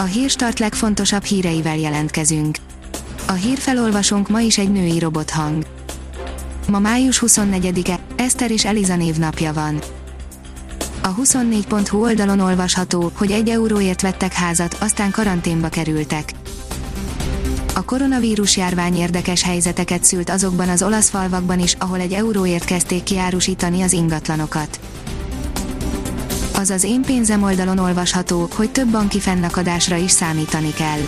A hírstart legfontosabb híreivel jelentkezünk. A hírfelolvasónk ma is egy női robothang. Ma május 24-e, Eszter és Eliza névnapja van. A 24.hu oldalon olvasható, hogy egy euróért vettek házat, aztán karanténba kerültek. A koronavírus járvány érdekes helyzeteket szült azokban az olasz falvakban is, ahol egy euróért kezdték kiárusítani az ingatlanokat. Az az én pénzem oldalon olvasható, hogy több banki fennakadásra is számítani kell.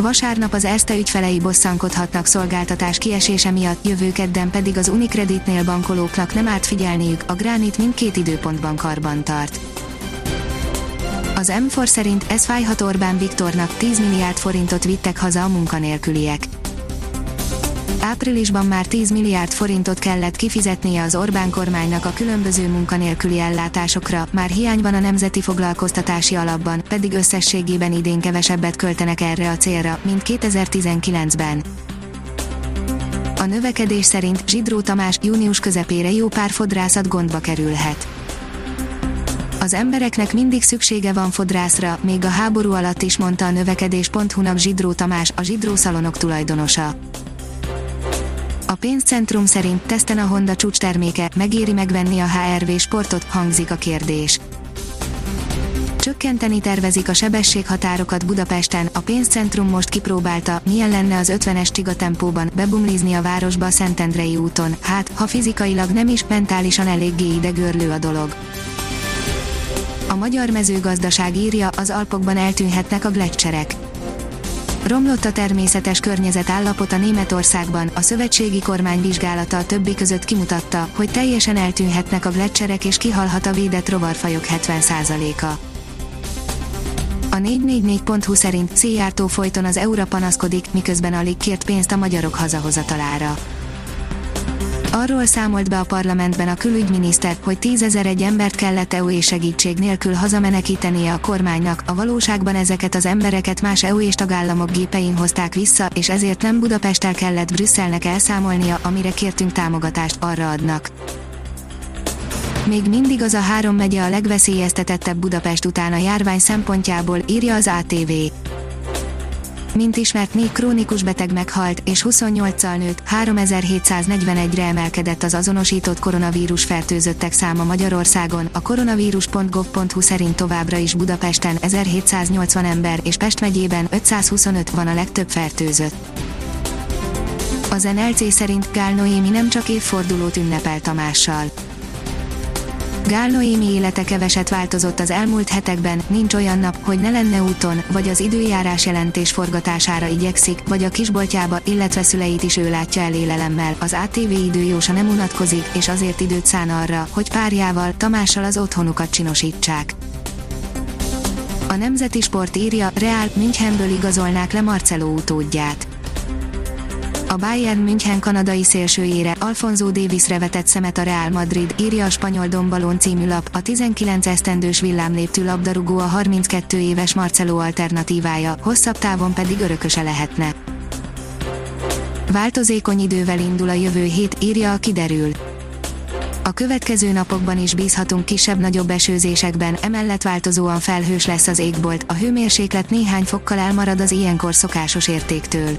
Vasárnap az Erste ügyfelei bosszankodhatnak szolgáltatás kiesése miatt, jövő kedden pedig az Unicreditnél bankolóknak nem árt figyelniük, a Gránit mindkét időpontban karban tart. Az M4 szerint ez fájhat Orbán Viktornak, 10 milliárd forintot vittek haza a munkanélküliek. Áprilisban már 10 milliárd forintot kellett kifizetnie az Orbán kormánynak a különböző munkanélküli ellátásokra, már hiány van a Nemzeti Foglalkoztatási Alapban, pedig összességében idén kevesebbet költenek erre a célra, mint 2019-ben. A növekedés szerint Zsidró Tamás június közepére jó pár fodrászat gondba kerülhet az embereknek mindig szüksége van fodrászra, még a háború alatt is mondta a növekedés.hu-nak Zsidró Tamás, a Zsidró szalonok tulajdonosa. Pénzcentrum szerint teszten a Honda terméke, megéri megvenni a HRV sportot, hangzik a kérdés. Csökkenteni tervezik a sebességhatárokat Budapesten, a pénzcentrum most kipróbálta, milyen lenne az 50-es csiga bebumlizni a városba a Szentendrei úton, hát, ha fizikailag nem is, mentálisan eléggé idegörlő a dolog. A magyar mezőgazdaság írja, az Alpokban eltűnhetnek a gletszerek. Romlott a természetes környezet állapota Németországban, a szövetségi kormány vizsgálata a többi között kimutatta, hogy teljesen eltűnhetnek a gletszerek és kihalhat a védett rovarfajok 70%-a. A 444.hu szerint Széjártó folyton az Eura panaszkodik, miközben alig kért pénzt a magyarok hazahozatalára. Arról számolt be a parlamentben a külügyminiszter, hogy tízezer egy embert kellett EU segítség nélkül hazamenekítenie a kormánynak, a valóságban ezeket az embereket más EU és tagállamok gépein hozták vissza, és ezért nem Budapesttel kellett Brüsszelnek elszámolnia, amire kértünk támogatást, arra adnak. Még mindig az a három megye a legveszélyeztetettebb Budapest után a járvány szempontjából, írja az ATV. Mint ismert, négy krónikus beteg meghalt, és 28-al nőtt, 3741-re emelkedett az azonosított koronavírus fertőzöttek száma Magyarországon. A koronavírus.gov.hu szerint továbbra is Budapesten 1780 ember és Pest megyében 525 van a legtöbb fertőzött. Az NLC szerint Gál Noémi nem csak évfordulót ünnepel Tamással Gál Noémi élete keveset változott az elmúlt hetekben, nincs olyan nap, hogy ne lenne úton, vagy az időjárás jelentés forgatására igyekszik, vagy a kisboltjába, illetve szüleit is ő látja el. Az ATV időjósa nem unatkozik, és azért időt szán arra, hogy párjával, Tamással az otthonukat csinosítsák. A Nemzeti Sport írja, Real Münchenből igazolnák le Marcelo utódját a Bayern München kanadai szélsőjére, Alfonso Davisre vetett szemet a Real Madrid, írja a spanyol Dombalón című lap, a 19 esztendős villámléptű labdarúgó a 32 éves Marcelo alternatívája, hosszabb távon pedig örököse lehetne. Változékony idővel indul a jövő hét, írja a kiderül. A következő napokban is bízhatunk kisebb-nagyobb esőzésekben, emellett változóan felhős lesz az égbolt, a hőmérséklet néhány fokkal elmarad az ilyenkor szokásos értéktől.